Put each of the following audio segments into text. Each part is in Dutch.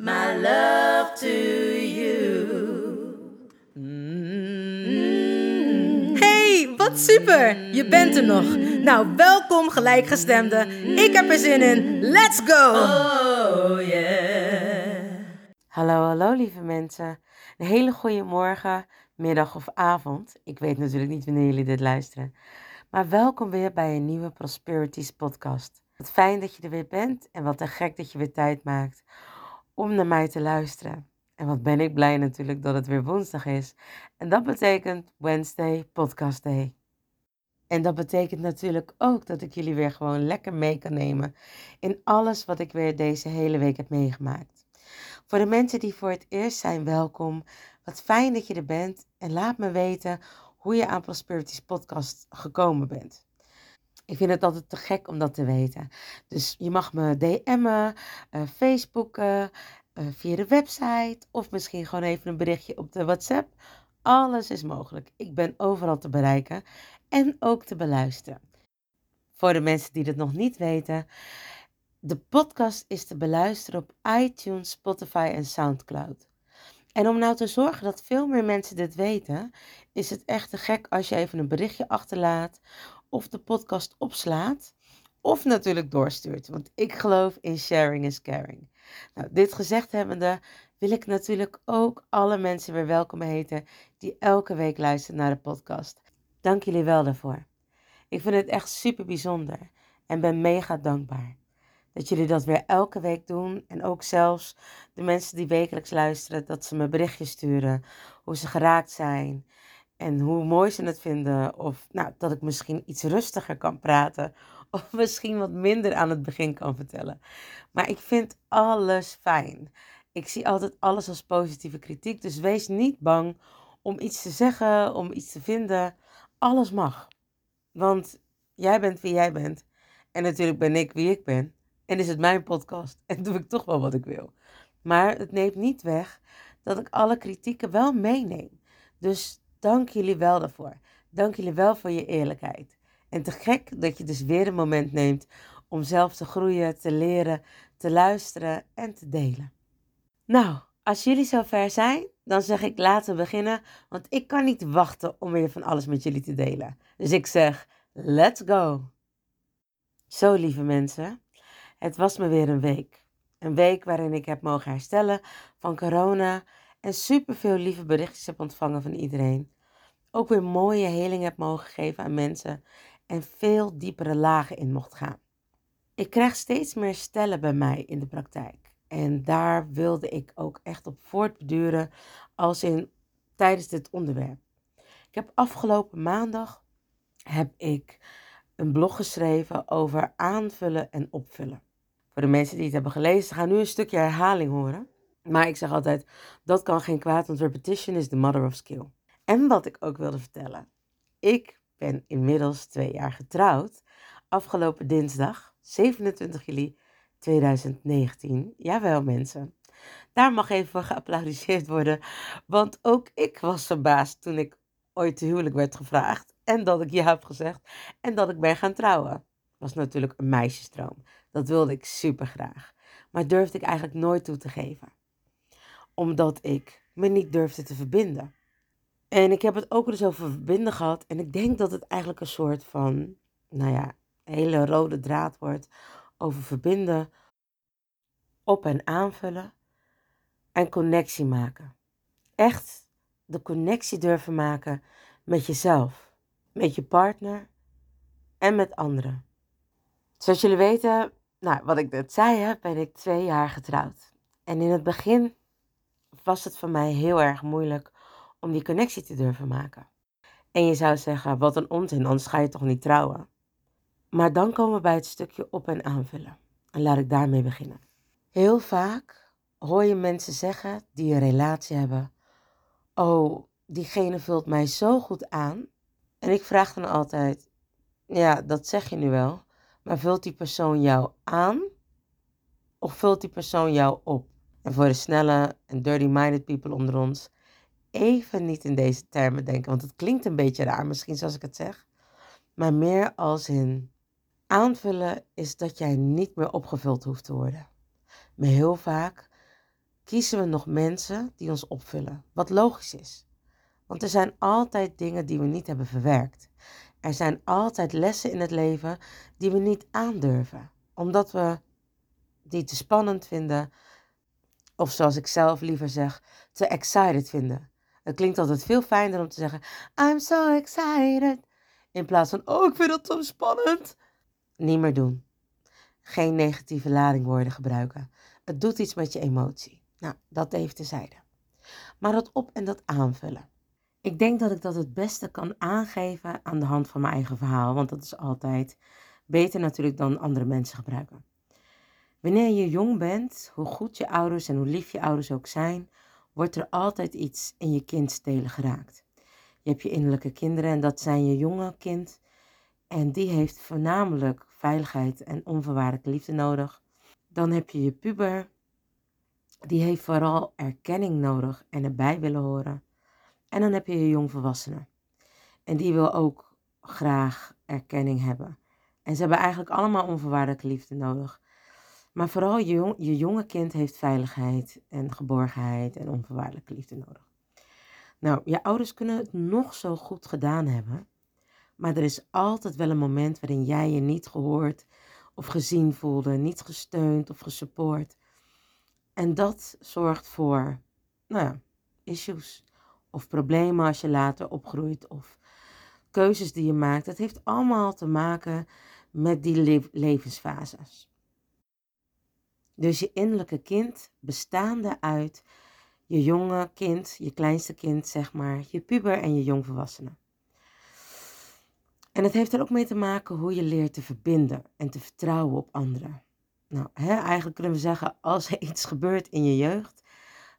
my love to you. Hey, wat super! Je bent er nog. Nou, welkom gelijkgestemde. Ik heb er zin in. Let's go! Oh yeah. Hallo, hallo lieve mensen. Een hele goede morgen, middag of avond. Ik weet natuurlijk niet wanneer jullie dit luisteren. Maar welkom weer bij een nieuwe Prosperities podcast. Wat fijn dat je er weer bent en wat te gek dat je weer tijd maakt om naar mij te luisteren. En wat ben ik blij natuurlijk dat het weer woensdag is. En dat betekent Wednesday Podcast Day. En dat betekent natuurlijk ook dat ik jullie weer gewoon lekker mee kan nemen in alles wat ik weer deze hele week heb meegemaakt. Voor de mensen die voor het eerst zijn, welkom. Wat fijn dat je er bent en laat me weten hoe je aan Prosperities podcast gekomen bent. Ik vind het altijd te gek om dat te weten. Dus je mag me DM'en, uh, Facebooken, eh, via de website of misschien gewoon even een berichtje op de WhatsApp. Alles is mogelijk. Ik ben overal te bereiken en ook te beluisteren. Voor de mensen die dat nog niet weten, de podcast is te beluisteren op iTunes, Spotify en SoundCloud. En om nou te zorgen dat veel meer mensen dit weten, is het echt te gek als je even een berichtje achterlaat of de podcast opslaat of natuurlijk doorstuurt. Want ik geloof in sharing is caring. Nou, dit gezegd hebbende wil ik natuurlijk ook alle mensen weer welkom heten die elke week luisteren naar de podcast. Dank jullie wel daarvoor. Ik vind het echt super bijzonder en ben mega dankbaar. Dat jullie dat weer elke week doen. En ook zelfs de mensen die wekelijks luisteren, dat ze me berichtjes sturen. Hoe ze geraakt zijn. En hoe mooi ze het vinden. Of nou, dat ik misschien iets rustiger kan praten. Of misschien wat minder aan het begin kan vertellen. Maar ik vind alles fijn. Ik zie altijd alles als positieve kritiek. Dus wees niet bang om iets te zeggen, om iets te vinden. Alles mag. Want jij bent wie jij bent. En natuurlijk ben ik wie ik ben. En is het mijn podcast. En doe ik toch wel wat ik wil. Maar het neemt niet weg dat ik alle kritieken wel meeneem. Dus dank jullie wel daarvoor. Dank jullie wel voor je eerlijkheid. En te gek dat je dus weer een moment neemt om zelf te groeien, te leren, te luisteren en te delen. Nou, als jullie zover zijn, dan zeg ik laten we beginnen, want ik kan niet wachten om weer van alles met jullie te delen. Dus ik zeg, let's go. Zo, lieve mensen, het was me weer een week. Een week waarin ik heb mogen herstellen van corona en superveel lieve berichtjes heb ontvangen van iedereen. Ook weer mooie heling heb mogen geven aan mensen en veel diepere lagen in mocht gaan. Ik krijg steeds meer stellen bij mij in de praktijk. En daar wilde ik ook echt op voortbeduren als in tijdens dit onderwerp. Ik heb afgelopen maandag heb ik een blog geschreven over aanvullen en opvullen. Voor de mensen die het hebben gelezen, gaan nu een stukje herhaling horen. Maar ik zeg altijd, dat kan geen kwaad, want repetition is the mother of skill. En wat ik ook wilde vertellen. Ik ben inmiddels twee jaar getrouwd. Afgelopen dinsdag, 27 juli 2019. Jawel mensen. Daar mag even voor geapplaudiseerd worden. Want ook ik was verbaasd toen ik ooit te huwelijk werd gevraagd. En dat ik ja heb gezegd. En dat ik ben gaan trouwen. was natuurlijk een meisjesdroom. Dat wilde ik super graag. Maar durfde ik eigenlijk nooit toe te geven. Omdat ik me niet durfde te verbinden. En ik heb het ook eens over verbinden gehad. En ik denk dat het eigenlijk een soort van, nou ja, hele rode draad wordt. Over verbinden, op en aanvullen en connectie maken. Echt de connectie durven maken met jezelf, met je partner en met anderen. Zoals jullie weten, nou, wat ik net zei, hè, ben ik twee jaar getrouwd. En in het begin was het voor mij heel erg moeilijk om die connectie te durven maken. En je zou zeggen, wat een onzin, anders ga je toch niet trouwen. Maar dan komen we bij het stukje op en aanvullen. En laat ik daarmee beginnen. Heel vaak hoor je mensen zeggen die een relatie hebben: Oh, diegene vult mij zo goed aan. En ik vraag dan altijd: Ja, dat zeg je nu wel. Maar vult die persoon jou aan? Of vult die persoon jou op? En voor de snelle en dirty-minded people onder ons, even niet in deze termen denken, want het klinkt een beetje raar misschien zoals ik het zeg. Maar meer als in aanvullen is dat jij niet meer opgevuld hoeft te worden. Maar heel vaak kiezen we nog mensen die ons opvullen, wat logisch is. Want er zijn altijd dingen die we niet hebben verwerkt. Er zijn altijd lessen in het leven die we niet aandurven, omdat we die te spannend vinden, of zoals ik zelf liever zeg, te excited vinden. Het klinkt altijd veel fijner om te zeggen: I'm so excited. In plaats van: Oh, ik vind dat zo spannend. Niet meer doen. Geen negatieve ladingwoorden gebruiken. Het doet iets met je emotie. Nou, dat even tezijde. Maar dat op en dat aanvullen. Ik denk dat ik dat het beste kan aangeven aan de hand van mijn eigen verhaal, want dat is altijd beter natuurlijk dan andere mensen gebruiken. Wanneer je jong bent, hoe goed je ouders en hoe lief je ouders ook zijn, wordt er altijd iets in je kindstelen geraakt. Je hebt je innerlijke kinderen en dat zijn je jonge kind. En die heeft voornamelijk veiligheid en onvoorwaardelijke liefde nodig. Dan heb je je puber. Die heeft vooral erkenning nodig en erbij willen horen. En dan heb je je jongvolwassene. En die wil ook graag erkenning hebben. En ze hebben eigenlijk allemaal onvoorwaardelijke liefde nodig. Maar vooral je, je jonge kind heeft veiligheid en geborgenheid en onvoorwaardelijke liefde nodig. Nou, je ouders kunnen het nog zo goed gedaan hebben, maar er is altijd wel een moment waarin jij je niet gehoord of gezien voelde, niet gesteund of gesupport. En dat zorgt voor, nou ja, issues of problemen als je later opgroeit of keuzes die je maakt. Het heeft allemaal te maken met die levensfases. Dus je innerlijke kind bestaande uit je jonge kind, je kleinste kind, zeg maar, je puber en je jongvolwassene. En het heeft er ook mee te maken hoe je leert te verbinden en te vertrouwen op anderen. Nou, hè, eigenlijk kunnen we zeggen, als er iets gebeurt in je jeugd,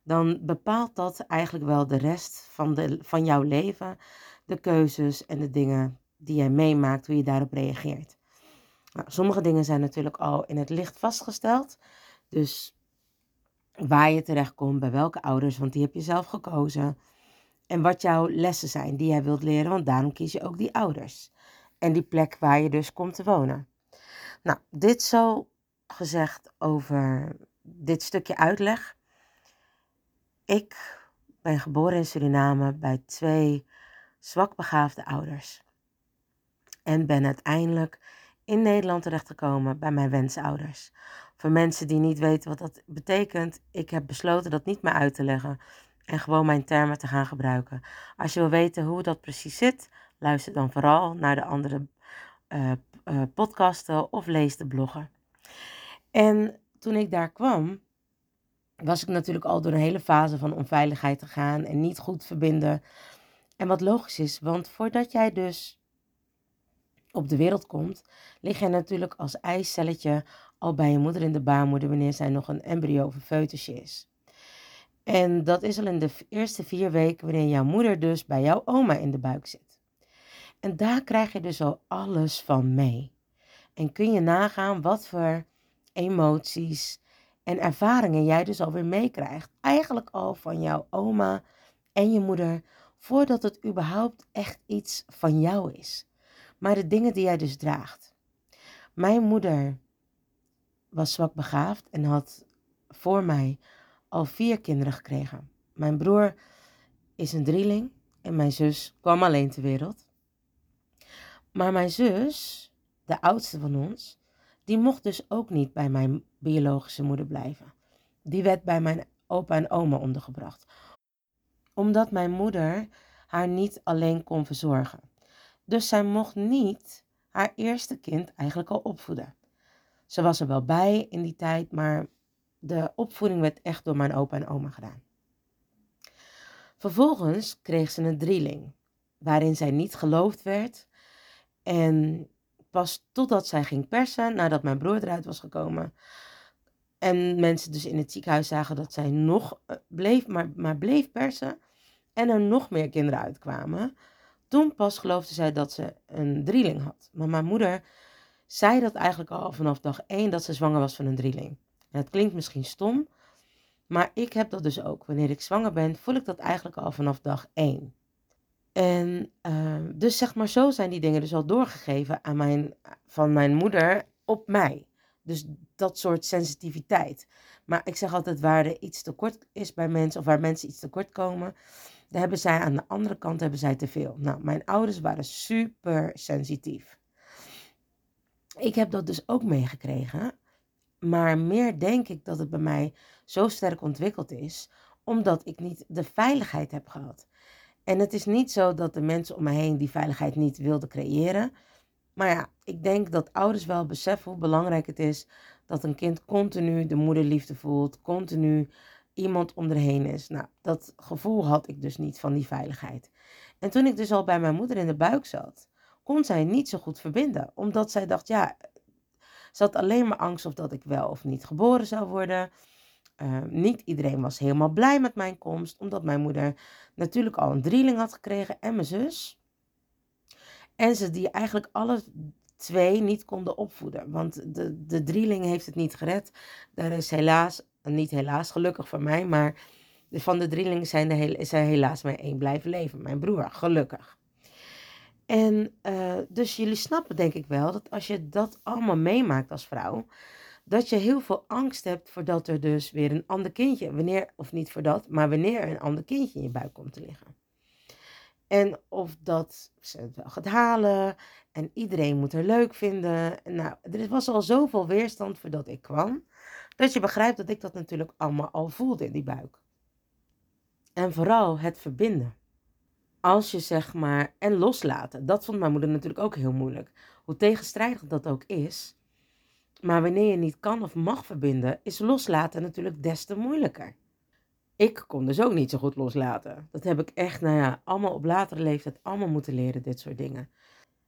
dan bepaalt dat eigenlijk wel de rest van, de, van jouw leven, de keuzes en de dingen die jij meemaakt, hoe je daarop reageert. Nou, sommige dingen zijn natuurlijk al in het licht vastgesteld. Dus waar je terecht komt, bij welke ouders, want die heb je zelf gekozen. En wat jouw lessen zijn die jij wilt leren, want daarom kies je ook die ouders. En die plek waar je dus komt te wonen. Nou, dit zo gezegd over dit stukje uitleg. Ik ben geboren in Suriname bij twee zwakbegaafde ouders. En ben uiteindelijk in Nederland terechtgekomen bij mijn wensouders. Voor mensen die niet weten wat dat betekent, ik heb besloten dat niet meer uit te leggen en gewoon mijn termen te gaan gebruiken. Als je wil weten hoe dat precies zit, luister dan vooral naar de andere uh, podcasten of lees de bloggen. En toen ik daar kwam, was ik natuurlijk al door een hele fase van onveiligheid te gaan en niet goed verbinden. En wat logisch is, want voordat jij dus op de wereld komt, lig je natuurlijk als eicelletje al bij je moeder in de baarmoeder wanneer zij nog een embryo of een foetusje is. En dat is al in de eerste vier weken wanneer jouw moeder dus bij jouw oma in de buik zit. En daar krijg je dus al alles van mee. En kun je nagaan wat voor emoties en ervaringen jij dus alweer meekrijgt. Eigenlijk al van jouw oma en je moeder, voordat het überhaupt echt iets van jou is. Maar de dingen die jij dus draagt. Mijn moeder was zwak begaafd en had voor mij al vier kinderen gekregen. Mijn broer is een drieling en mijn zus kwam alleen ter wereld. Maar mijn zus, de oudste van ons, die mocht dus ook niet bij mijn biologische moeder blijven. Die werd bij mijn opa en oma ondergebracht. omdat mijn moeder haar niet alleen kon verzorgen. Dus zij mocht niet haar eerste kind eigenlijk al opvoeden. Ze was er wel bij in die tijd, maar de opvoeding werd echt door mijn opa en oma gedaan. Vervolgens kreeg ze een drieling, waarin zij niet geloofd werd. En pas totdat zij ging persen, nadat mijn broer eruit was gekomen, en mensen dus in het ziekenhuis zagen dat zij nog eh, bleef, maar, maar bleef persen, en er nog meer kinderen uitkwamen, toen pas geloofde zij dat ze een drieling had. Maar mijn moeder zei dat eigenlijk al vanaf dag één dat ze zwanger was van een drieling. En het klinkt misschien stom, maar ik heb dat dus ook. Wanneer ik zwanger ben, voel ik dat eigenlijk al vanaf dag één. En ehm, dus zeg maar, zo zijn die dingen dus al doorgegeven aan mijn, van mijn moeder op mij. Dus dat soort sensitiviteit. Maar ik zeg altijd, waar er iets tekort is bij mensen, of waar mensen iets tekort komen, daar hebben zij aan de andere kant hebben zij te veel. Nou, mijn ouders waren super sensitief. Ik heb dat dus ook meegekregen. Maar meer denk ik dat het bij mij zo sterk ontwikkeld is, omdat ik niet de veiligheid heb gehad. En het is niet zo dat de mensen om me heen die veiligheid niet wilden creëren. Maar ja, ik denk dat ouders wel beseffen hoe belangrijk het is dat een kind continu de moederliefde voelt, continu iemand om er heen is. Nou, dat gevoel had ik dus niet van die veiligheid. En toen ik dus al bij mijn moeder in de buik zat, kon zij niet zo goed verbinden. Omdat zij dacht, ja, ze had alleen maar angst of dat ik wel of niet geboren zou worden. Uh, niet iedereen was helemaal blij met mijn komst, omdat mijn moeder natuurlijk al een drieling had gekregen en mijn zus. En ze die eigenlijk alle twee niet konden opvoeden. Want de, de drieling heeft het niet gered. Daar is helaas, niet helaas gelukkig voor mij, maar van de drieling zijn de helaas maar één blijven leven. Mijn broer, gelukkig. En uh, dus jullie snappen denk ik wel dat als je dat allemaal meemaakt als vrouw, dat je heel veel angst hebt voordat er dus weer een ander kindje, wanneer, of niet voor dat, maar wanneer er een ander kindje in je buik komt te liggen. En of dat ze het wel gaat halen. En iedereen moet er leuk vinden. Nou, er was al zoveel weerstand voordat ik kwam. Dat je begrijpt dat ik dat natuurlijk allemaal al voelde in die buik. En vooral het verbinden. Als je zeg maar, en loslaten. Dat vond mijn moeder natuurlijk ook heel moeilijk. Hoe tegenstrijdig dat ook is. Maar wanneer je niet kan of mag verbinden, is loslaten natuurlijk des te moeilijker ik kon dus ook niet zo goed loslaten. Dat heb ik echt, nou ja, allemaal op latere leeftijd allemaal moeten leren, dit soort dingen.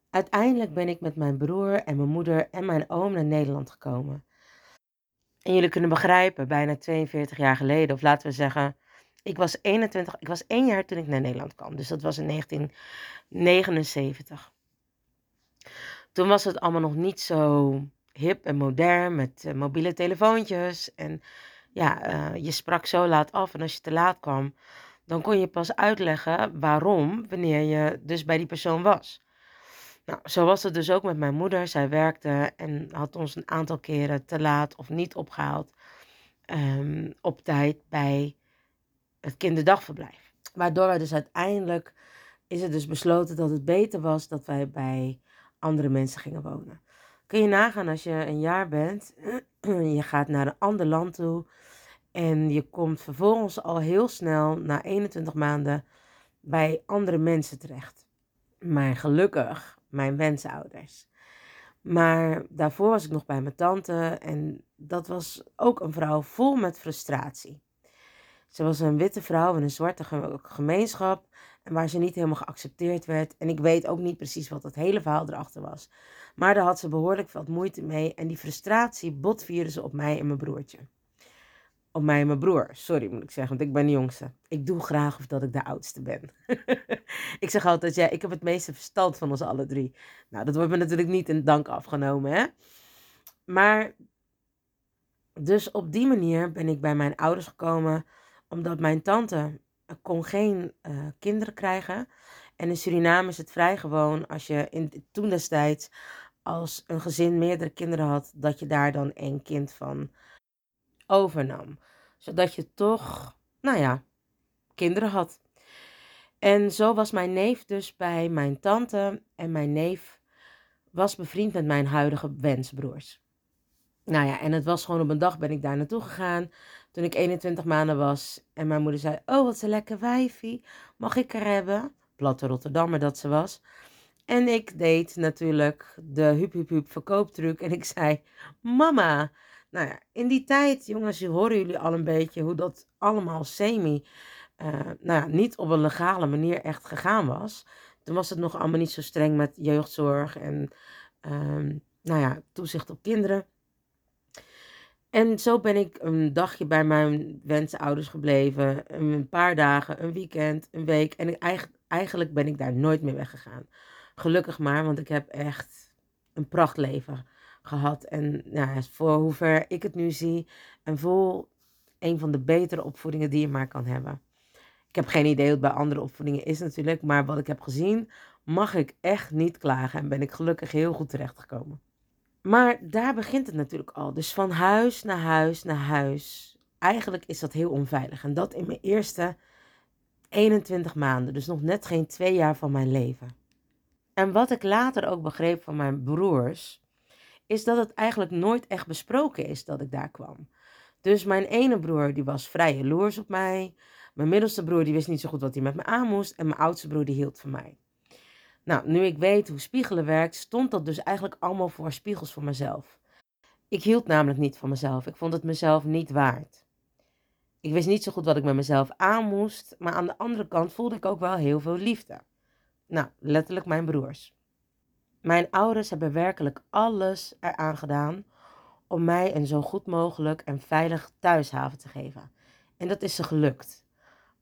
Uiteindelijk ben ik met mijn broer en mijn moeder en mijn oom naar Nederland gekomen. En jullie kunnen begrijpen, bijna 42 jaar geleden, of laten we zeggen, ik was 21, ik was één jaar toen ik naar Nederland kwam. Dus dat was in 1979. Toen was het allemaal nog niet zo hip en modern met uh, mobiele telefoontjes en ja, eh, je sprak zo laat af en als je te laat kwam, dan kon je pas uitleggen waarom wanneer je dus bij die persoon was. Nou, zo was het dus ook met mijn moeder. Zij werkte en had ons een aantal keren te laat of niet opgehaald ehm, op tijd bij het kinderdagverblijf. Waardoor wij dus uiteindelijk is het dus besloten dat het beter was dat wij bij andere mensen gingen wonen. Kun je nagaan als je een jaar bent, je gaat naar een ander land toe en je komt vervolgens al heel snel na 21 maanden bij andere mensen terecht. Maar gelukkig mijn wensouders. Maar daarvoor was ik nog bij mijn tante en dat was ook een vrouw vol met frustratie. Ze was een witte vrouw in een zwarte gemeenschap en waar ze niet helemaal geaccepteerd werd. En ik weet ook niet precies wat het hele verhaal erachter was. Maar daar had ze behoorlijk veel moeite mee en die frustratie botvierde ze op mij en mijn broertje. Op mij en mijn broer, sorry moet ik zeggen, want ik ben de jongste. Ik doe graag of dat ik de oudste ben. ik zeg altijd, ja, ik heb het meeste verstand van ons alle drie. Nou, dat wordt me natuurlijk niet in dank afgenomen, hè. Maar, dus op die manier ben ik bij mijn ouders gekomen, omdat mijn tante kon geen uh, kinderen krijgen. En in Suriname is het vrij gewoon als je in, toen destijds als een gezin meerdere kinderen had, dat je daar dan één kind van overnam. Zodat je toch, nou ja, kinderen had. En zo was mijn neef dus bij mijn tante en mijn neef was bevriend met mijn huidige wensbroers. Nou ja, en het was gewoon op een dag ben ik daar naartoe gegaan. Toen ik 21 maanden was. En mijn moeder zei, oh wat een lekker wijfie. Mag ik er hebben? Platte Rotterdammer dat ze was. En ik deed natuurlijk de hup hup hup verkooptruc. En ik zei, mama. Nou ja, in die tijd, jongens, horen jullie al een beetje hoe dat allemaal semi, uh, nou niet op een legale manier echt gegaan was. Toen was het nog allemaal niet zo streng met jeugdzorg en, um, nou ja, toezicht op kinderen. En zo ben ik een dagje bij mijn wensouders gebleven. Een paar dagen, een weekend, een week. En eigenlijk ben ik daar nooit meer weggegaan. Gelukkig maar, want ik heb echt een prachtleven gehad. En nou, voor hoever ik het nu zie, en vol een van de betere opvoedingen die je maar kan hebben. Ik heb geen idee wat bij andere opvoedingen is natuurlijk, maar wat ik heb gezien, mag ik echt niet klagen en ben ik gelukkig heel goed terechtgekomen. Maar daar begint het natuurlijk al. Dus van huis naar huis naar huis. Eigenlijk is dat heel onveilig. En dat in mijn eerste 21 maanden. Dus nog net geen twee jaar van mijn leven. En wat ik later ook begreep van mijn broers, is dat het eigenlijk nooit echt besproken is dat ik daar kwam. Dus mijn ene broer die was vrij jaloers op mij. Mijn middelste broer die wist niet zo goed wat hij met me aan moest. En mijn oudste broer die hield van mij. Nou, nu ik weet hoe spiegelen werkt, stond dat dus eigenlijk allemaal voor spiegels voor mezelf. Ik hield namelijk niet van mezelf. Ik vond het mezelf niet waard. Ik wist niet zo goed wat ik met mezelf aan moest, maar aan de andere kant voelde ik ook wel heel veel liefde. Nou, letterlijk mijn broers. Mijn ouders hebben werkelijk alles eraan gedaan om mij een zo goed mogelijk en veilig thuishaven te geven. En dat is ze gelukt.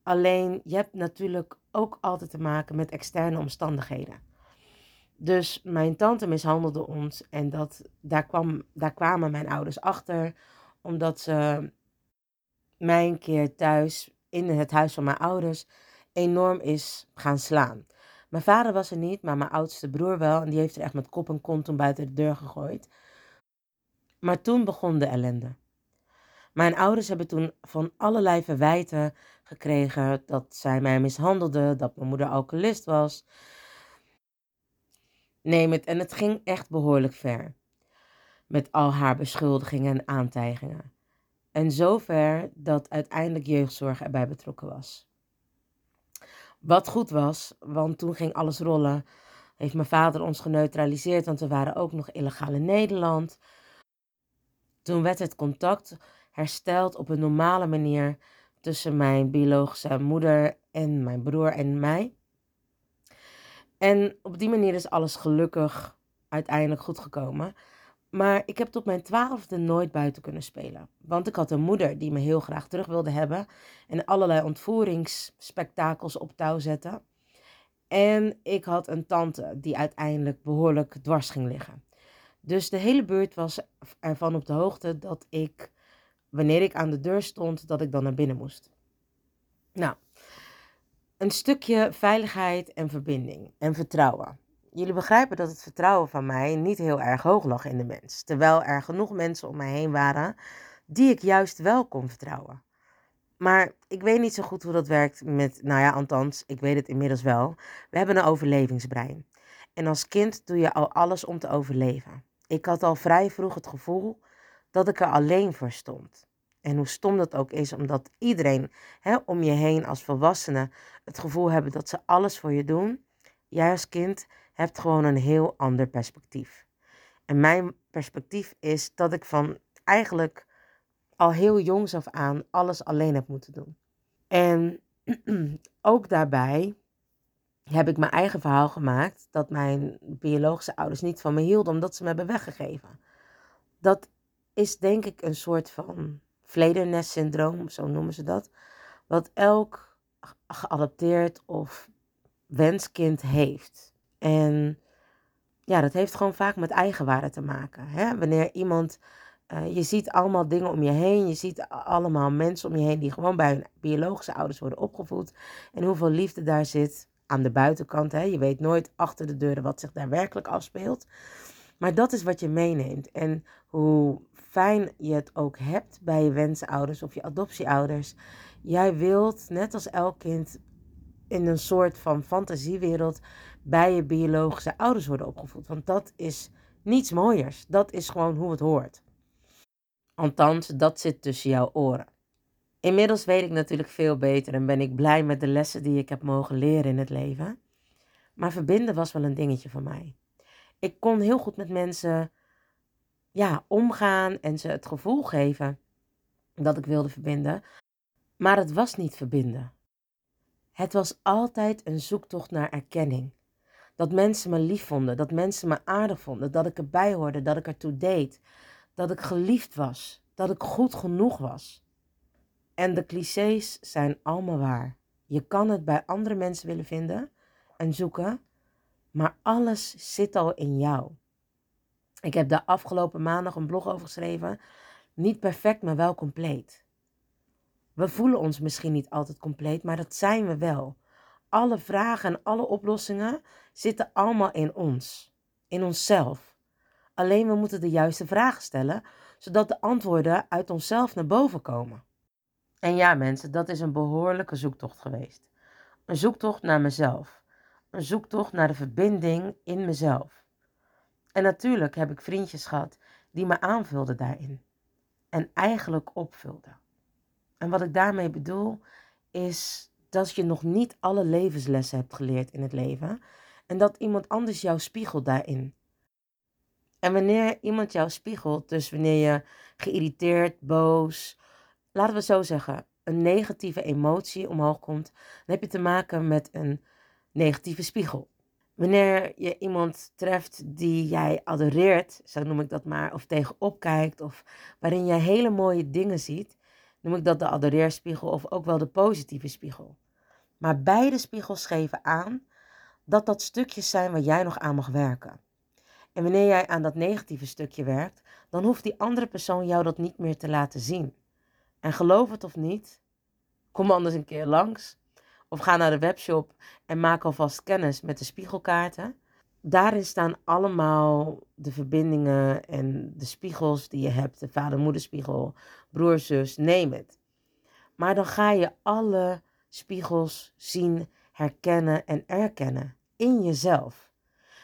Alleen je hebt natuurlijk ook altijd te maken met externe omstandigheden. Dus mijn tante mishandelde ons en dat, daar, kwam, daar kwamen mijn ouders achter, omdat ze mij een keer thuis in het huis van mijn ouders enorm is gaan slaan. Mijn vader was er niet, maar mijn oudste broer wel. En die heeft er echt met kop en kont toen buiten de deur gegooid. Maar toen begon de ellende. Mijn ouders hebben toen van allerlei verwijten gekregen dat zij mij mishandelde, dat mijn moeder alcoholist was. Neem het. En het ging echt behoorlijk ver. Met al haar beschuldigingen en aantijgingen. En zover dat uiteindelijk jeugdzorg erbij betrokken was. Wat goed was, want toen ging alles rollen. Heeft mijn vader ons geneutraliseerd, want we waren ook nog illegaal in Nederland. Toen werd het contact hersteld op een normale manier tussen mijn biologische moeder en mijn broer en mij. En op die manier is alles gelukkig uiteindelijk goed gekomen. Maar ik heb tot mijn twaalfde nooit buiten kunnen spelen. Want ik had een moeder die me heel graag terug wilde hebben. En allerlei ontvoeringsspektakels op touw zette. En ik had een tante die uiteindelijk behoorlijk dwars ging liggen. Dus de hele buurt was ervan op de hoogte dat ik, wanneer ik aan de deur stond, dat ik dan naar binnen moest. Nou, een stukje veiligheid en verbinding en vertrouwen jullie begrijpen dat het vertrouwen van mij niet heel erg hoog lag in de mens. Terwijl er genoeg mensen om mij heen waren die ik juist wel kon vertrouwen. Maar ik weet niet zo goed hoe dat werkt met, nou ja, althans, ik weet het inmiddels wel. We hebben een overlevingsbrein. En als kind doe je al alles om te overleven. Ik had al vrij vroeg het gevoel dat ik er alleen voor stond. En hoe stom dat ook is, omdat iedereen hè, om je heen als volwassene het gevoel hebben dat ze alles voor je doen. Jij als kind hebt gewoon een heel ander perspectief. En mijn perspectief is dat ik van eigenlijk al heel jongs af aan alles alleen heb moeten doen. En ook daarbij heb ik mijn eigen verhaal gemaakt dat mijn biologische ouders niet van me hielden omdat ze me hebben weggegeven. Dat is denk ik een soort van vledernest-syndroom, zo noemen ze dat, wat elk geadopteerd of wenskind heeft. En ja, dat heeft gewoon vaak met eigenwaarde te maken. Hè? Wanneer iemand, uh, je ziet allemaal dingen om je heen, je ziet allemaal mensen om je heen die gewoon bij hun biologische ouders worden opgevoed. En hoeveel liefde daar zit aan de buitenkant. Hè? Je weet nooit achter de deuren wat zich daar werkelijk afspeelt. Maar dat is wat je meeneemt. En hoe fijn je het ook hebt bij je wensenouders of je adoptieouders. Jij wilt, net als elk kind, in een soort van fantasiewereld bij je biologische ouders worden opgevoed. Want dat is niets mooiers. Dat is gewoon hoe het hoort. Althans, dat zit tussen jouw oren. Inmiddels weet ik natuurlijk veel beter en ben ik blij met de lessen die ik heb mogen leren in het leven. Maar verbinden was wel een dingetje voor mij. Ik kon heel goed met mensen ja, omgaan en ze het gevoel geven dat ik wilde verbinden. Maar het was niet verbinden. Het was altijd een zoektocht naar erkenning. Dat mensen me lief vonden, dat mensen me aardig vonden, dat ik erbij hoorde, dat ik ertoe deed, dat ik geliefd was, dat ik goed genoeg was. En de clichés zijn allemaal waar. Je kan het bij andere mensen willen vinden en zoeken, maar alles zit al in jou. Ik heb daar afgelopen maandag een blog over geschreven. Niet perfect, maar wel compleet. We voelen ons misschien niet altijd compleet, maar dat zijn we wel. Alle vragen en alle oplossingen zitten allemaal in ons, in onszelf. Alleen we moeten de juiste vragen stellen, zodat de antwoorden uit onszelf naar boven komen. En ja, mensen, dat is een behoorlijke zoektocht geweest. Een zoektocht naar mezelf. Een zoektocht naar de verbinding in mezelf. En natuurlijk heb ik vriendjes gehad die me aanvulden daarin. En eigenlijk opvulden. En wat ik daarmee bedoel is dat je nog niet alle levenslessen hebt geleerd in het leven. En dat iemand anders jou spiegelt daarin. En wanneer iemand jou spiegelt, dus wanneer je geïrriteerd, boos, laten we zo zeggen, een negatieve emotie omhoog komt, dan heb je te maken met een negatieve spiegel. Wanneer je iemand treft die jij adoreert, zo noem ik dat maar, of tegenop kijkt, of waarin je hele mooie dingen ziet, noem ik dat de adoreerspiegel of ook wel de positieve spiegel. Maar beide spiegels geven aan dat dat stukjes zijn waar jij nog aan mag werken. En wanneer jij aan dat negatieve stukje werkt, dan hoeft die andere persoon jou dat niet meer te laten zien. En geloof het of niet, kom anders een keer langs. Of ga naar de webshop en maak alvast kennis met de spiegelkaarten. Daarin staan allemaal de verbindingen en de spiegels die je hebt. De vader-moederspiegel, broer, zus, neem het. Maar dan ga je alle spiegels zien, herkennen en erkennen in jezelf.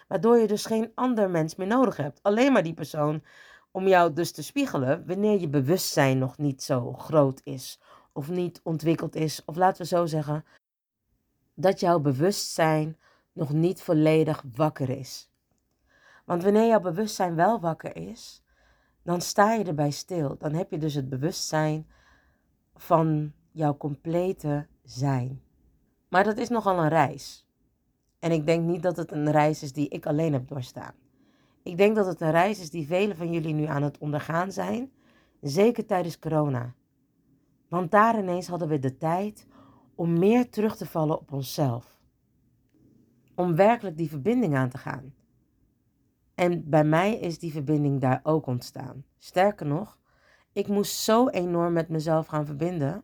Waardoor je dus geen ander mens meer nodig hebt. Alleen maar die persoon om jou dus te spiegelen wanneer je bewustzijn nog niet zo groot is of niet ontwikkeld is. Of laten we zo zeggen, dat jouw bewustzijn nog niet volledig wakker is. Want wanneer jouw bewustzijn wel wakker is, dan sta je erbij stil. Dan heb je dus het bewustzijn van jouw complete zijn. Maar dat is nogal een reis. En ik denk niet dat het een reis is die ik alleen heb doorstaan. Ik denk dat het een reis is die velen van jullie nu aan het ondergaan zijn, zeker tijdens corona. Want daar ineens hadden we de tijd om meer terug te vallen op onszelf. Om werkelijk die verbinding aan te gaan. En bij mij is die verbinding daar ook ontstaan. Sterker nog, ik moest zo enorm met mezelf gaan verbinden.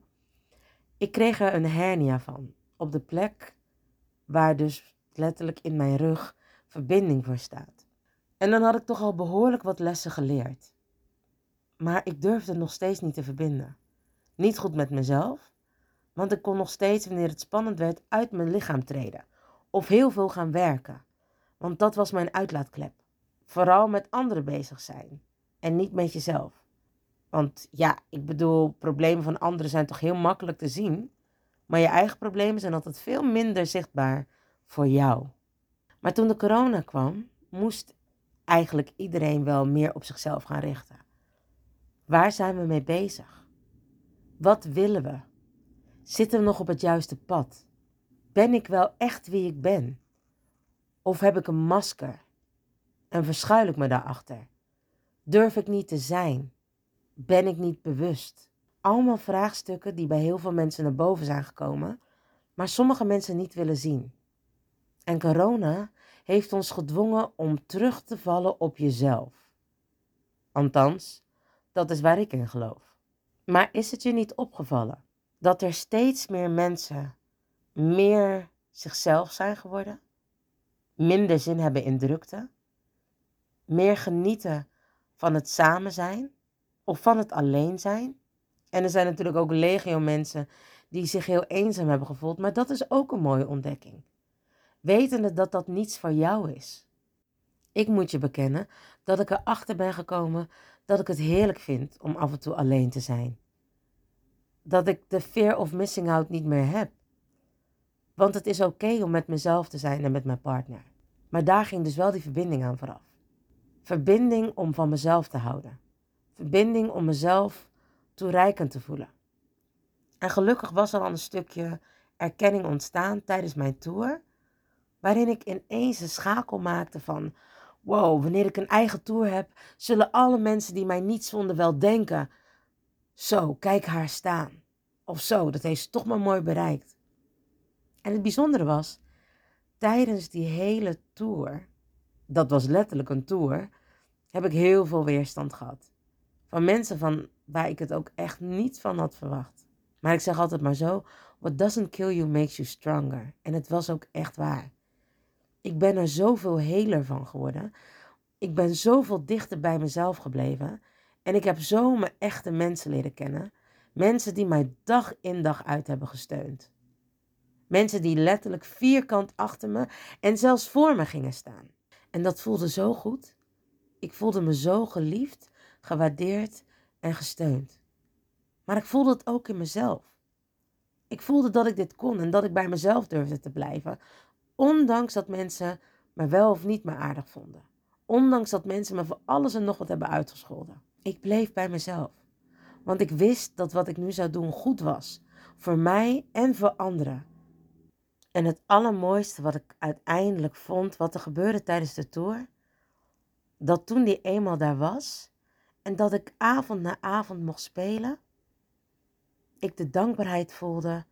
Ik kreeg er een hernia van. Op de plek waar dus letterlijk in mijn rug verbinding voor staat. En dan had ik toch al behoorlijk wat lessen geleerd. Maar ik durfde nog steeds niet te verbinden. Niet goed met mezelf, want ik kon nog steeds, wanneer het spannend werd, uit mijn lichaam treden. Of heel veel gaan werken. Want dat was mijn uitlaatklep. Vooral met anderen bezig zijn. En niet met jezelf. Want ja, ik bedoel, problemen van anderen zijn toch heel makkelijk te zien. Maar je eigen problemen zijn altijd veel minder zichtbaar voor jou. Maar toen de corona kwam, moest eigenlijk iedereen wel meer op zichzelf gaan richten. Waar zijn we mee bezig? Wat willen we? Zitten we nog op het juiste pad? Ben ik wel echt wie ik ben? Of heb ik een masker en verschuil ik me daarachter? Durf ik niet te zijn? Ben ik niet bewust? Allemaal vraagstukken die bij heel veel mensen naar boven zijn gekomen, maar sommige mensen niet willen zien. En corona heeft ons gedwongen om terug te vallen op jezelf. Althans, dat is waar ik in geloof. Maar is het je niet opgevallen dat er steeds meer mensen meer zichzelf zijn geworden, minder zin hebben in drukte, meer genieten van het samen zijn of van het alleen zijn? En er zijn natuurlijk ook legio mensen die zich heel eenzaam hebben gevoeld, maar dat is ook een mooie ontdekking wetende dat dat niets voor jou is. Ik moet je bekennen dat ik erachter ben gekomen dat ik het heerlijk vind om af en toe alleen te zijn. Dat ik de fear of missing out niet meer heb. Want het is oké om met mezelf te zijn en met mijn partner. Maar daar ging dus wel die verbinding aan vooraf. Verbinding om van mezelf te houden. Verbinding om mezelf toereikend te voelen. En gelukkig was er al een stukje erkenning ontstaan tijdens mijn tour, waarin ik ineens een schakel maakte van: wow, wanneer ik een eigen tour heb, zullen alle mensen die mij niets vonden wel denken: zo, kijk haar staan. Of zo, dat heeft ze toch maar mooi bereikt. En het bijzondere was, tijdens die hele tour, dat was letterlijk een tour, heb ik heel veel weerstand gehad. Van mensen van waar ik het ook echt niet van had verwacht. Maar ik zeg altijd maar zo: What doesn't kill you makes you stronger. En het was ook echt waar. Ik ben er zoveel heler van geworden. Ik ben zoveel dichter bij mezelf gebleven. En ik heb zo mijn echte mensen leren kennen. Mensen die mij dag in dag uit hebben gesteund. Mensen die letterlijk vierkant achter me en zelfs voor me gingen staan. En dat voelde zo goed. Ik voelde me zo geliefd, gewaardeerd en gesteund. Maar ik voelde het ook in mezelf. Ik voelde dat ik dit kon en dat ik bij mezelf durfde te blijven. Ondanks dat mensen me wel of niet meer aardig vonden. Ondanks dat mensen me voor alles en nog wat hebben uitgescholden. Ik bleef bij mezelf. Want ik wist dat wat ik nu zou doen goed was. Voor mij en voor anderen. En het allermooiste wat ik uiteindelijk vond, wat er gebeurde tijdens de tour, dat toen die eenmaal daar was en dat ik avond na avond mocht spelen, ik de dankbaarheid voelde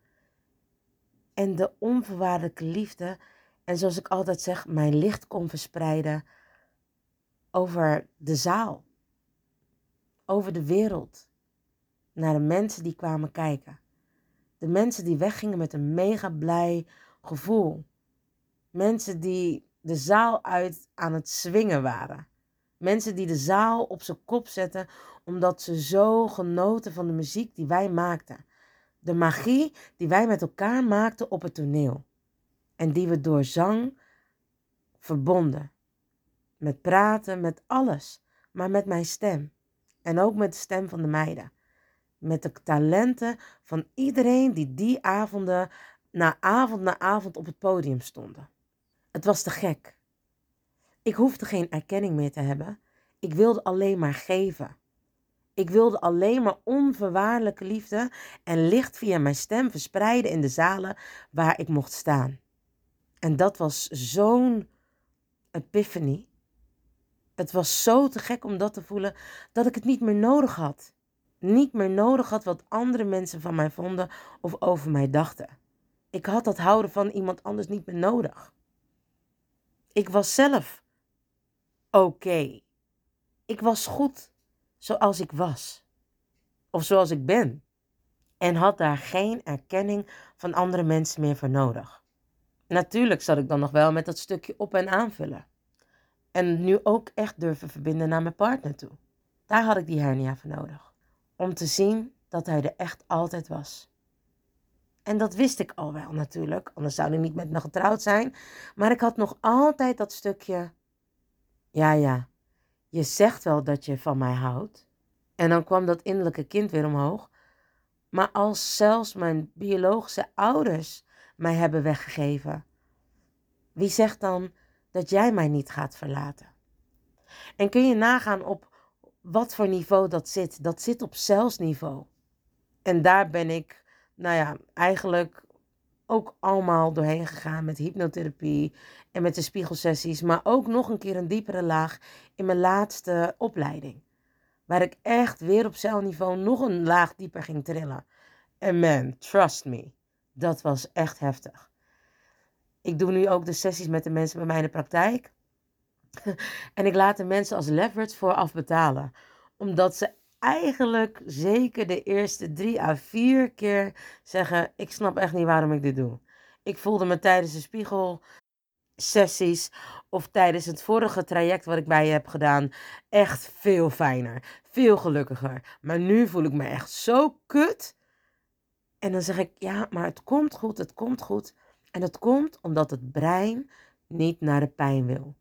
en de onvoorwaardelijke liefde en zoals ik altijd zeg, mijn licht kon verspreiden over de zaal, over de wereld, naar de mensen die kwamen kijken. De mensen die weggingen met een mega blij gevoel. Mensen die de zaal uit aan het zwingen waren. Mensen die de zaal op zijn kop zetten omdat ze zo genoten van de muziek die wij maakten. De magie die wij met elkaar maakten op het toneel. En die we door zang verbonden. Met praten, met alles. Maar met mijn stem. En ook met de stem van de meiden. Met de talenten van iedereen die die avonden na avond na avond op het podium stonden. Het was te gek. Ik hoefde geen erkenning meer te hebben. Ik wilde alleen maar geven. Ik wilde alleen maar onverwaardelijke liefde en licht via mijn stem verspreiden in de zalen waar ik mocht staan. En dat was zo'n epiphany. Het was zo te gek om dat te voelen dat ik het niet meer nodig had. Niet meer nodig had wat andere mensen van mij vonden of over mij dachten. Ik had dat houden van iemand anders niet meer nodig. Ik was zelf oké. Ik was goed zoals ik was. Of zoals ik ben. En had daar geen erkenning van andere mensen meer voor nodig. Natuurlijk zat ik dan nog wel met dat stukje op en aanvullen. En nu ook echt durven verbinden naar mijn partner toe. Daar had ik die hernia voor nodig. Om te zien dat hij er echt altijd was. En dat wist ik al wel natuurlijk, anders zou ik niet met me getrouwd zijn. Maar ik had nog altijd dat stukje, ja ja, je zegt wel dat je van mij houdt. En dan kwam dat innerlijke kind weer omhoog. Maar als zelfs mijn biologische ouders mij hebben weggegeven, wie zegt dan dat jij mij niet gaat verlaten? En kun je nagaan op wat voor niveau dat zit? Dat zit op zelfsniveau. En daar ben ik, nou ja, eigenlijk ook allemaal doorheen gegaan met hypnotherapie en met de spiegelsessies, maar ook nog een keer een diepere laag in mijn laatste opleiding. Waar ik echt weer op celniveau nog een laag dieper ging trillen. En man, trust me, dat was echt heftig. Ik doe nu ook de sessies met de mensen bij mij in de praktijk. en ik laat de mensen als leverage vooraf betalen. Omdat ze eigenlijk zeker de eerste drie à vier keer zeggen: Ik snap echt niet waarom ik dit doe. Ik voelde me tijdens de spiegelsessies of tijdens het vorige traject wat ik bij je heb gedaan echt veel fijner, veel gelukkiger. Maar nu voel ik me echt zo kut. En dan zeg ik: Ja, maar het komt goed, het komt goed. En dat komt omdat het brein niet naar de pijn wil.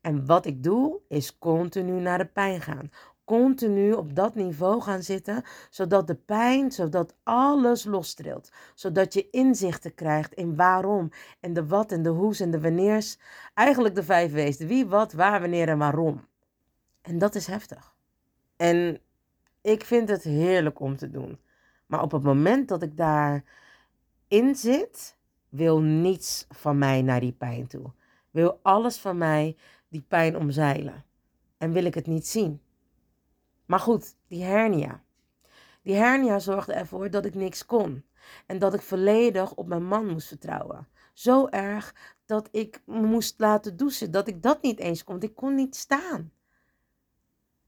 En wat ik doe, is continu naar de pijn gaan continu op dat niveau gaan zitten, zodat de pijn, zodat alles lostrilt, zodat je inzichten krijgt in waarom en de wat en de hoe's en de wanneers, eigenlijk de vijf de wie, wat, waar, wanneer en waarom. En dat is heftig. En ik vind het heerlijk om te doen. Maar op het moment dat ik daarin zit, wil niets van mij naar die pijn toe. Wil alles van mij die pijn omzeilen. En wil ik het niet zien. Maar goed, die hernia. Die hernia zorgde ervoor dat ik niks kon. En dat ik volledig op mijn man moest vertrouwen. Zo erg dat ik moest laten douchen. Dat ik dat niet eens kon. Ik kon niet staan.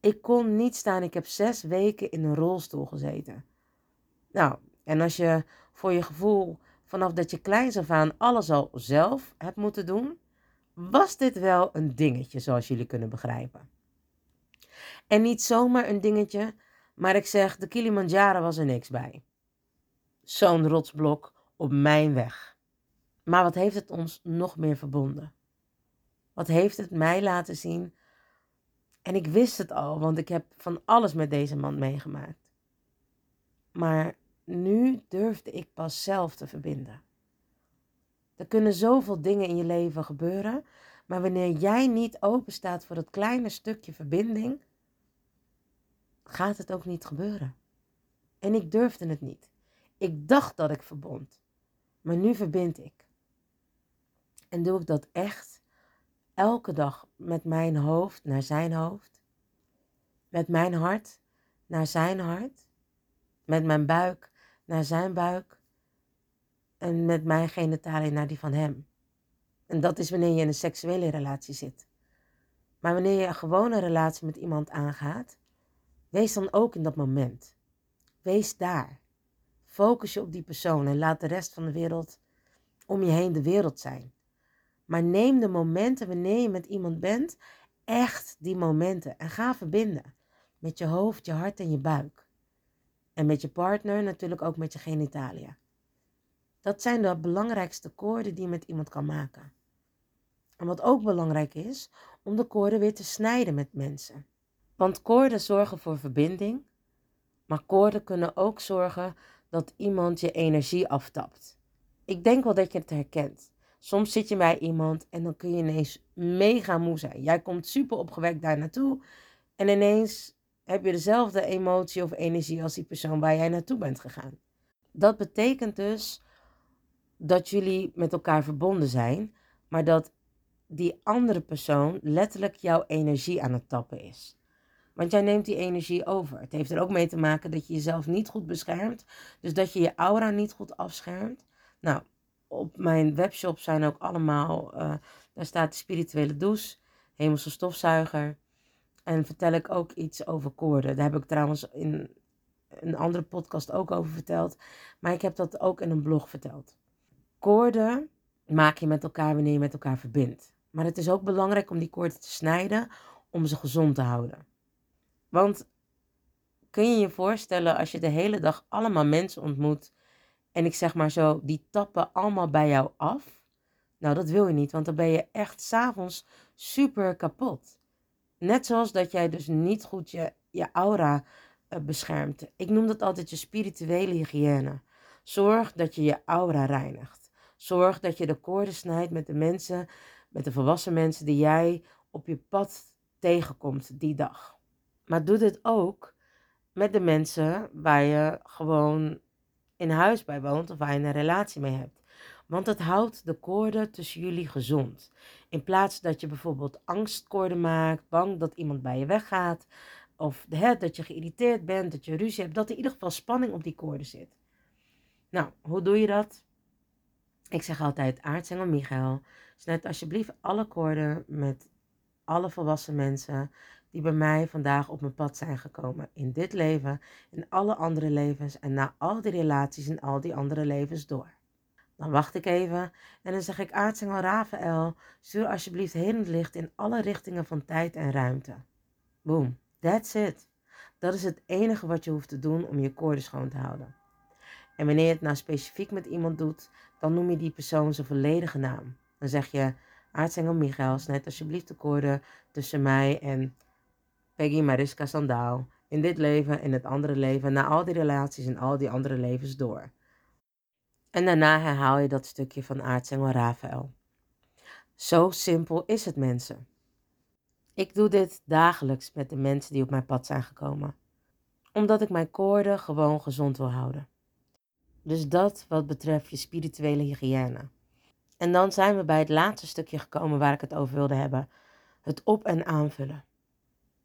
Ik kon niet staan. Ik heb zes weken in een rolstoel gezeten. Nou, en als je voor je gevoel vanaf dat je kleins af aan alles al zelf hebt moeten doen, was dit wel een dingetje, zoals jullie kunnen begrijpen. En niet zomaar een dingetje, maar ik zeg, de Kilimanjaro was er niks bij. Zo'n rotsblok op mijn weg. Maar wat heeft het ons nog meer verbonden? Wat heeft het mij laten zien? En ik wist het al, want ik heb van alles met deze man meegemaakt. Maar nu durfde ik pas zelf te verbinden. Er kunnen zoveel dingen in je leven gebeuren, maar wanneer jij niet open staat voor dat kleine stukje verbinding, gaat het ook niet gebeuren. En ik durfde het niet. Ik dacht dat ik verbond, maar nu verbind ik. En doe ik dat echt elke dag met mijn hoofd naar zijn hoofd, met mijn hart naar zijn hart, met mijn buik naar zijn buik en met mijn genitaliën naar die van hem. En dat is wanneer je in een seksuele relatie zit. Maar wanneer je een gewone relatie met iemand aangaat, wees dan ook in dat moment. Wees daar. Focus je op die persoon en laat de rest van de wereld om je heen de wereld zijn. Maar neem de momenten wanneer je met iemand bent, echt die momenten en ga verbinden met je hoofd, je hart en je buik. En met je partner natuurlijk ook met je genitalia. Dat zijn de belangrijkste koorden die je met iemand kan maken. En wat ook belangrijk is, om de koorden weer te snijden met mensen. Want koorden zorgen voor verbinding, maar koorden kunnen ook zorgen dat iemand je energie aftapt. Ik denk wel dat je het herkent. Soms zit je bij iemand en dan kun je ineens mega moe zijn. Jij komt super opgewekt daar naartoe en ineens heb je dezelfde emotie of energie als die persoon waar jij naartoe bent gegaan. Dat betekent dus dat jullie met elkaar verbonden zijn, maar dat die andere persoon letterlijk jouw energie aan het tappen is. Want jij neemt die energie over. Het heeft er ook mee te maken dat je jezelf niet goed beschermt. Dus dat je je aura niet goed afschermt. Nou, op mijn webshop zijn ook allemaal, uh, daar staat de spirituele douche, hemelse stofzuiger. En vertel ik ook iets over koorden. Daar heb ik trouwens in een andere podcast ook over verteld. Maar ik heb dat ook in een blog verteld. Koorden maak je met elkaar wanneer je met elkaar verbindt. Maar het is ook belangrijk om die koorden te snijden om ze gezond te houden. Want kun je je voorstellen als je de hele dag allemaal mensen ontmoet en ik zeg maar zo, die tappen allemaal bij jou af? Nou, dat wil je niet, want dan ben je echt s'avonds super kapot. Net zoals dat jij dus niet goed je, je aura uh, beschermt. Ik noem dat altijd je spirituele hygiëne. Zorg dat je je aura reinigt. Zorg dat je de koorden snijdt met de mensen, met de volwassen mensen die jij op je pad tegenkomt die dag. Maar doe dit ook met de mensen waar je gewoon in huis bij woont of waar je een relatie mee hebt. Want het houdt de koorden tussen jullie gezond. In plaats dat je bijvoorbeeld angstkoorden maakt, bang dat iemand bij je weggaat. Of hè, dat je geïrriteerd bent, dat je ruzie hebt. Dat er in ieder geval spanning op die koorden zit. Nou, hoe doe je dat? Ik zeg altijd, aartsengel Michael, snijd alsjeblieft alle koorden met alle volwassen mensen die bij mij vandaag op mijn pad zijn gekomen. In dit leven, in alle andere levens en na al die relaties en al die andere levens door. Dan wacht ik even en dan zeg ik aartsengel Rafael, stuur alsjeblieft helend licht in alle richtingen van tijd en ruimte. Boom, that's it. Dat is het enige wat je hoeft te doen om je koorden schoon te houden. En wanneer je het nou specifiek met iemand doet, dan noem je die persoon zijn volledige naam. Dan zeg je aartsengel Michael, snijd alsjeblieft de koorden tussen mij en Peggy Mariska Sandaal. In dit leven, in het andere leven, na al die relaties en al die andere levens door. En daarna herhaal je dat stukje van aartsengel Rafael. Zo simpel is het, mensen. Ik doe dit dagelijks met de mensen die op mijn pad zijn gekomen. Omdat ik mijn koorden gewoon gezond wil houden. Dus dat wat betreft je spirituele hygiëne. En dan zijn we bij het laatste stukje gekomen waar ik het over wilde hebben. Het op- en aanvullen.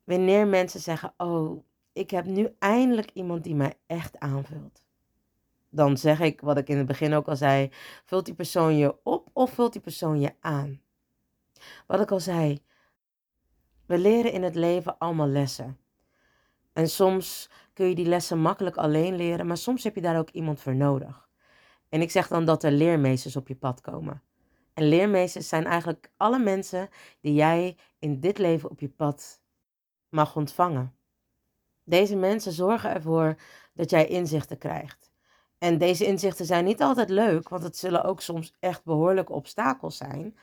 Wanneer mensen zeggen, oh, ik heb nu eindelijk iemand die mij echt aanvult. Dan zeg ik, wat ik in het begin ook al zei, vult die persoon je op of vult die persoon je aan? Wat ik al zei, we leren in het leven allemaal lessen. En soms kun je die lessen makkelijk alleen leren, maar soms heb je daar ook iemand voor nodig. En ik zeg dan dat er leermeesters op je pad komen. En leermeesters zijn eigenlijk alle mensen die jij in dit leven op je pad mag ontvangen. Deze mensen zorgen ervoor dat jij inzichten krijgt. En deze inzichten zijn niet altijd leuk, want het zullen ook soms echt behoorlijke obstakels zijn.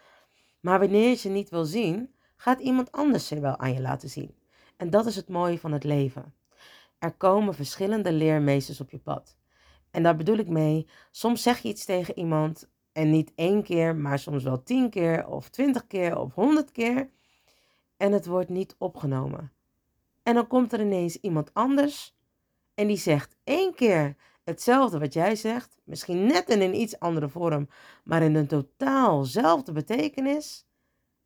Maar wanneer je ze niet wil zien, gaat iemand anders ze wel aan je laten zien. En dat is het mooie van het leven. Er komen verschillende leermeesters op je pad. En daar bedoel ik mee, soms zeg je iets tegen iemand en niet één keer, maar soms wel tien keer of twintig keer of honderd keer. En het wordt niet opgenomen. En dan komt er ineens iemand anders en die zegt één keer hetzelfde wat jij zegt, misschien net in een iets andere vorm, maar in een totaalzelfde betekenis.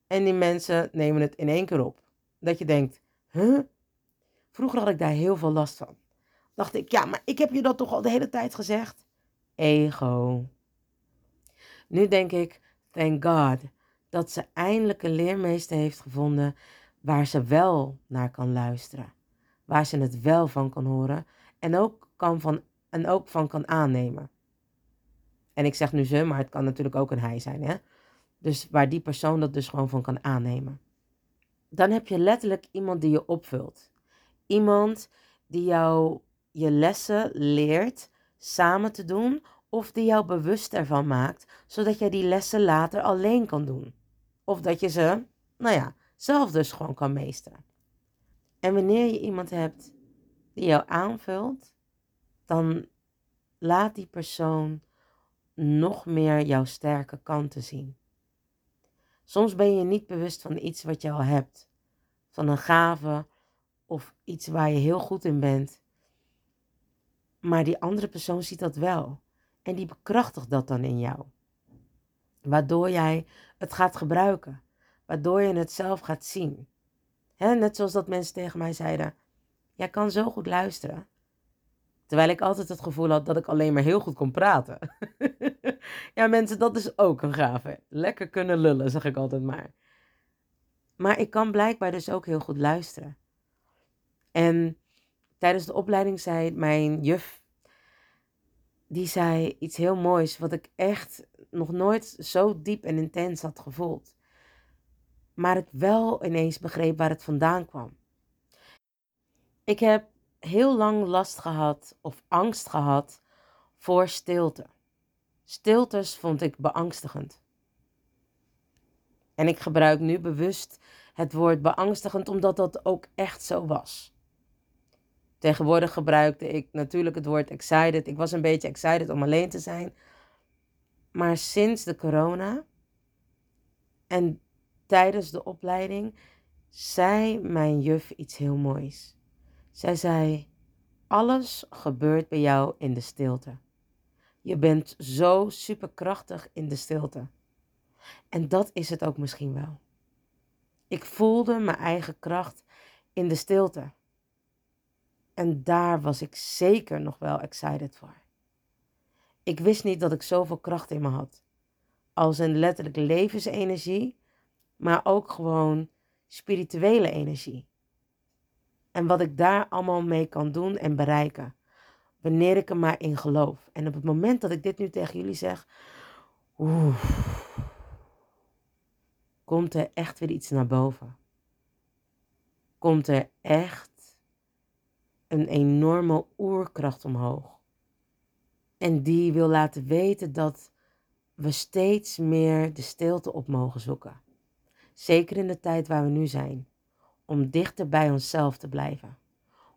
En die mensen nemen het in één keer op. Dat je denkt, huh? Vroeger had ik daar heel veel last van. Dacht ik, ja, maar ik heb je dat toch al de hele tijd gezegd? Ego. Nu denk ik, thank God, dat ze eindelijk een leermeester heeft gevonden waar ze wel naar kan luisteren. Waar ze het wel van kan horen en ook, kan van, en ook van kan aannemen. En ik zeg nu ze, maar het kan natuurlijk ook een hij zijn. Hè? Dus waar die persoon dat dus gewoon van kan aannemen. Dan heb je letterlijk iemand die je opvult. Iemand die jou je lessen leert samen te doen of die jou bewust ervan maakt, zodat jij die lessen later alleen kan doen. Of dat je ze, nou ja, zelf dus gewoon kan meesteren. En wanneer je iemand hebt die jou aanvult, dan laat die persoon nog meer jouw sterke kanten zien. Soms ben je niet bewust van iets wat je al hebt, van een gave of iets waar je heel goed in bent. Maar die andere persoon ziet dat wel en die bekrachtigt dat dan in jou. Waardoor jij het gaat gebruiken, waardoor je het zelf gaat zien. net zoals dat mensen tegen mij zeiden: Jij kan zo goed luisteren. Terwijl ik altijd het gevoel had dat ik alleen maar heel goed kon praten. ja, mensen, dat is ook een gave. Lekker kunnen lullen, zeg ik altijd maar. Maar ik kan blijkbaar dus ook heel goed luisteren. En tijdens de opleiding zei mijn juf, die zei iets heel moois, wat ik echt nog nooit zo diep en intens had gevoeld. Maar ik wel ineens begreep waar het vandaan kwam. Ik heb heel lang last gehad of angst gehad voor stilte. Stiltes vond ik beangstigend. En ik gebruik nu bewust het woord beangstigend omdat dat ook echt zo was. Tegenwoordig gebruikte ik natuurlijk het woord excited. Ik was een beetje excited om alleen te zijn. Maar sinds de corona en tijdens de opleiding zei mijn juf iets heel moois. Zij zei: Alles gebeurt bij jou in de stilte. Je bent zo superkrachtig in de stilte. En dat is het ook misschien wel. Ik voelde mijn eigen kracht in de stilte. En daar was ik zeker nog wel excited voor. Ik wist niet dat ik zoveel kracht in me had. Als een letterlijk levensenergie, maar ook gewoon spirituele energie. En wat ik daar allemaal mee kan doen en bereiken. Wanneer ik er maar in geloof. En op het moment dat ik dit nu tegen jullie zeg, oeh, komt er echt weer iets naar boven. Komt er echt een enorme oerkracht omhoog. En die wil laten weten dat we steeds meer de stilte op mogen zoeken. Zeker in de tijd waar we nu zijn om dichter bij onszelf te blijven.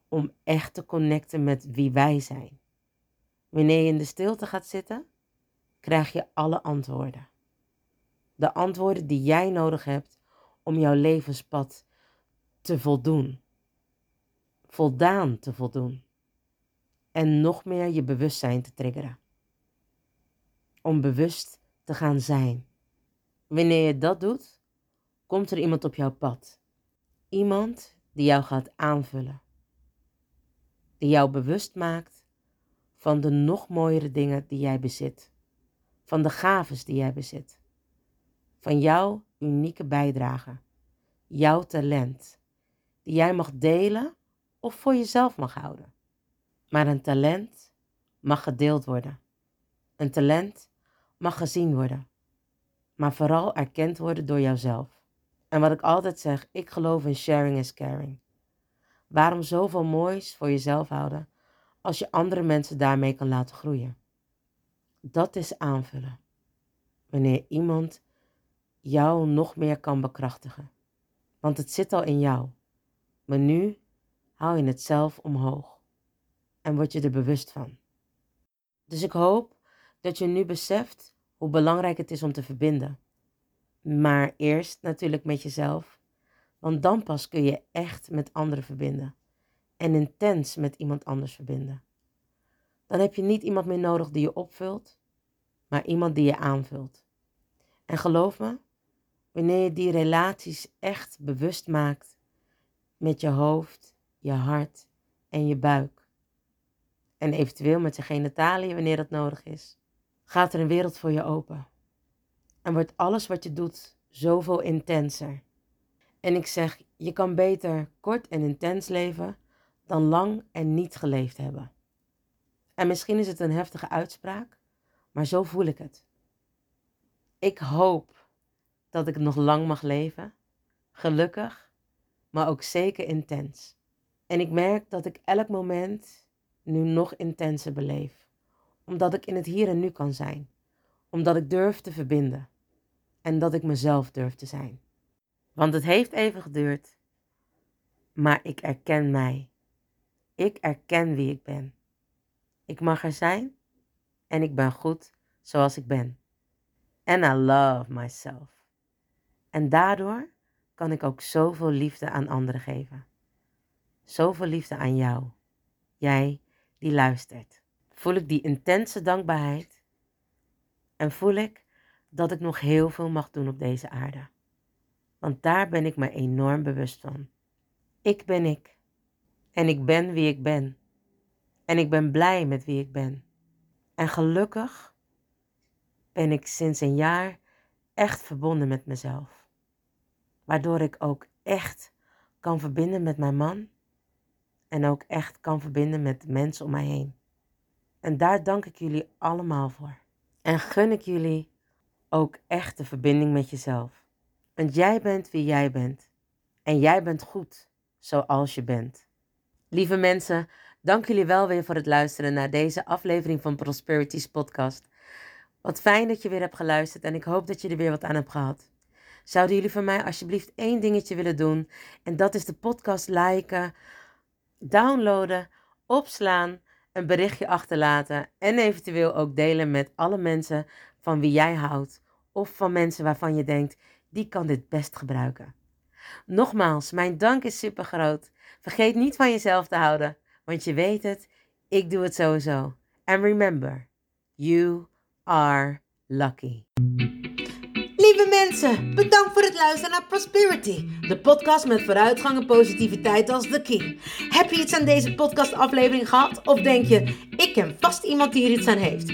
Om echt te connecten met wie wij zijn. Wanneer je in de stilte gaat zitten, krijg je alle antwoorden. De antwoorden die jij nodig hebt om jouw levenspad te voldoen. Voldaan te voldoen. En nog meer je bewustzijn te triggeren. Om bewust te gaan zijn. Wanneer je dat doet, komt er iemand op jouw pad. Iemand die jou gaat aanvullen. Die jou bewust maakt van de nog mooiere dingen die jij bezit. Van de gaves die jij bezit. Van jouw unieke bijdrage. Jouw talent. Die jij mag delen of voor jezelf mag houden. Maar een talent mag gedeeld worden. Een talent mag gezien worden. Maar vooral erkend worden door jouzelf. En wat ik altijd zeg, ik geloof in sharing is caring. Waarom zoveel moois voor jezelf houden als je andere mensen daarmee kan laten groeien? Dat is aanvullen. Wanneer iemand jou nog meer kan bekrachtigen. Want het zit al in jou. Maar nu haal je het zelf omhoog. En word je er bewust van. Dus ik hoop dat je nu beseft hoe belangrijk het is om te verbinden. Maar eerst natuurlijk met jezelf. Want dan pas kun je echt met anderen verbinden. En intens met iemand anders verbinden. Dan heb je niet iemand meer nodig die je opvult, maar iemand die je aanvult. En geloof me, wanneer je die relaties echt bewust maakt met je hoofd, je hart en je buik. En eventueel met je genitaliën wanneer dat nodig is. Gaat er een wereld voor je open. En wordt alles wat je doet zoveel intenser. En ik zeg, je kan beter kort en intens leven dan lang en niet geleefd hebben. En misschien is het een heftige uitspraak, maar zo voel ik het. Ik hoop dat ik nog lang mag leven, gelukkig, maar ook zeker intens. En ik merk dat ik elk moment nu nog intenser beleef, omdat ik in het hier en nu kan zijn, omdat ik durf te verbinden en dat ik mezelf durf te zijn. Want het heeft even geduurd, maar ik erken mij. Ik erken wie ik ben. Ik mag er zijn en ik ben goed zoals ik ben. And I love myself. En daardoor kan ik ook zoveel liefde aan anderen geven. Zoveel liefde aan jou. Jij die luistert. Voel ik die intense dankbaarheid en voel ik dat ik nog heel veel mag doen op deze aarde. Want daar ben ik me enorm bewust van. Ik ben ik. En ik ben wie ik ben. En ik ben blij met wie ik ben. En gelukkig ben ik sinds een jaar echt verbonden met mezelf. Waardoor ik ook echt kan verbinden met mijn man. En ook echt kan verbinden met de mensen om mij heen. En daar dank ik jullie allemaal voor. En gun ik jullie ook echt de verbinding met jezelf. Want jij bent wie jij bent. En jij bent goed zoals je bent. Lieve mensen, dank jullie wel weer voor het luisteren naar deze aflevering van Prosperities Podcast. Wat fijn dat je weer hebt geluisterd en ik hoop dat je er weer wat aan hebt gehad. Zouden jullie voor mij alsjeblieft één dingetje willen doen? En dat is de podcast liken, downloaden, opslaan, een berichtje achterlaten en eventueel ook delen met alle mensen van wie jij houdt of van mensen waarvan je denkt, die kan dit best gebruiken. Nogmaals, mijn dank is super groot. Vergeet niet van jezelf te houden, want je weet het, ik doe het sowieso. And remember, you are lucky. Lieve mensen, bedankt voor het luisteren naar Prosperity, de podcast met vooruitgang en positiviteit als de key. Heb je iets aan deze podcastaflevering gehad? Of denk je, ik ken vast iemand die er iets aan heeft?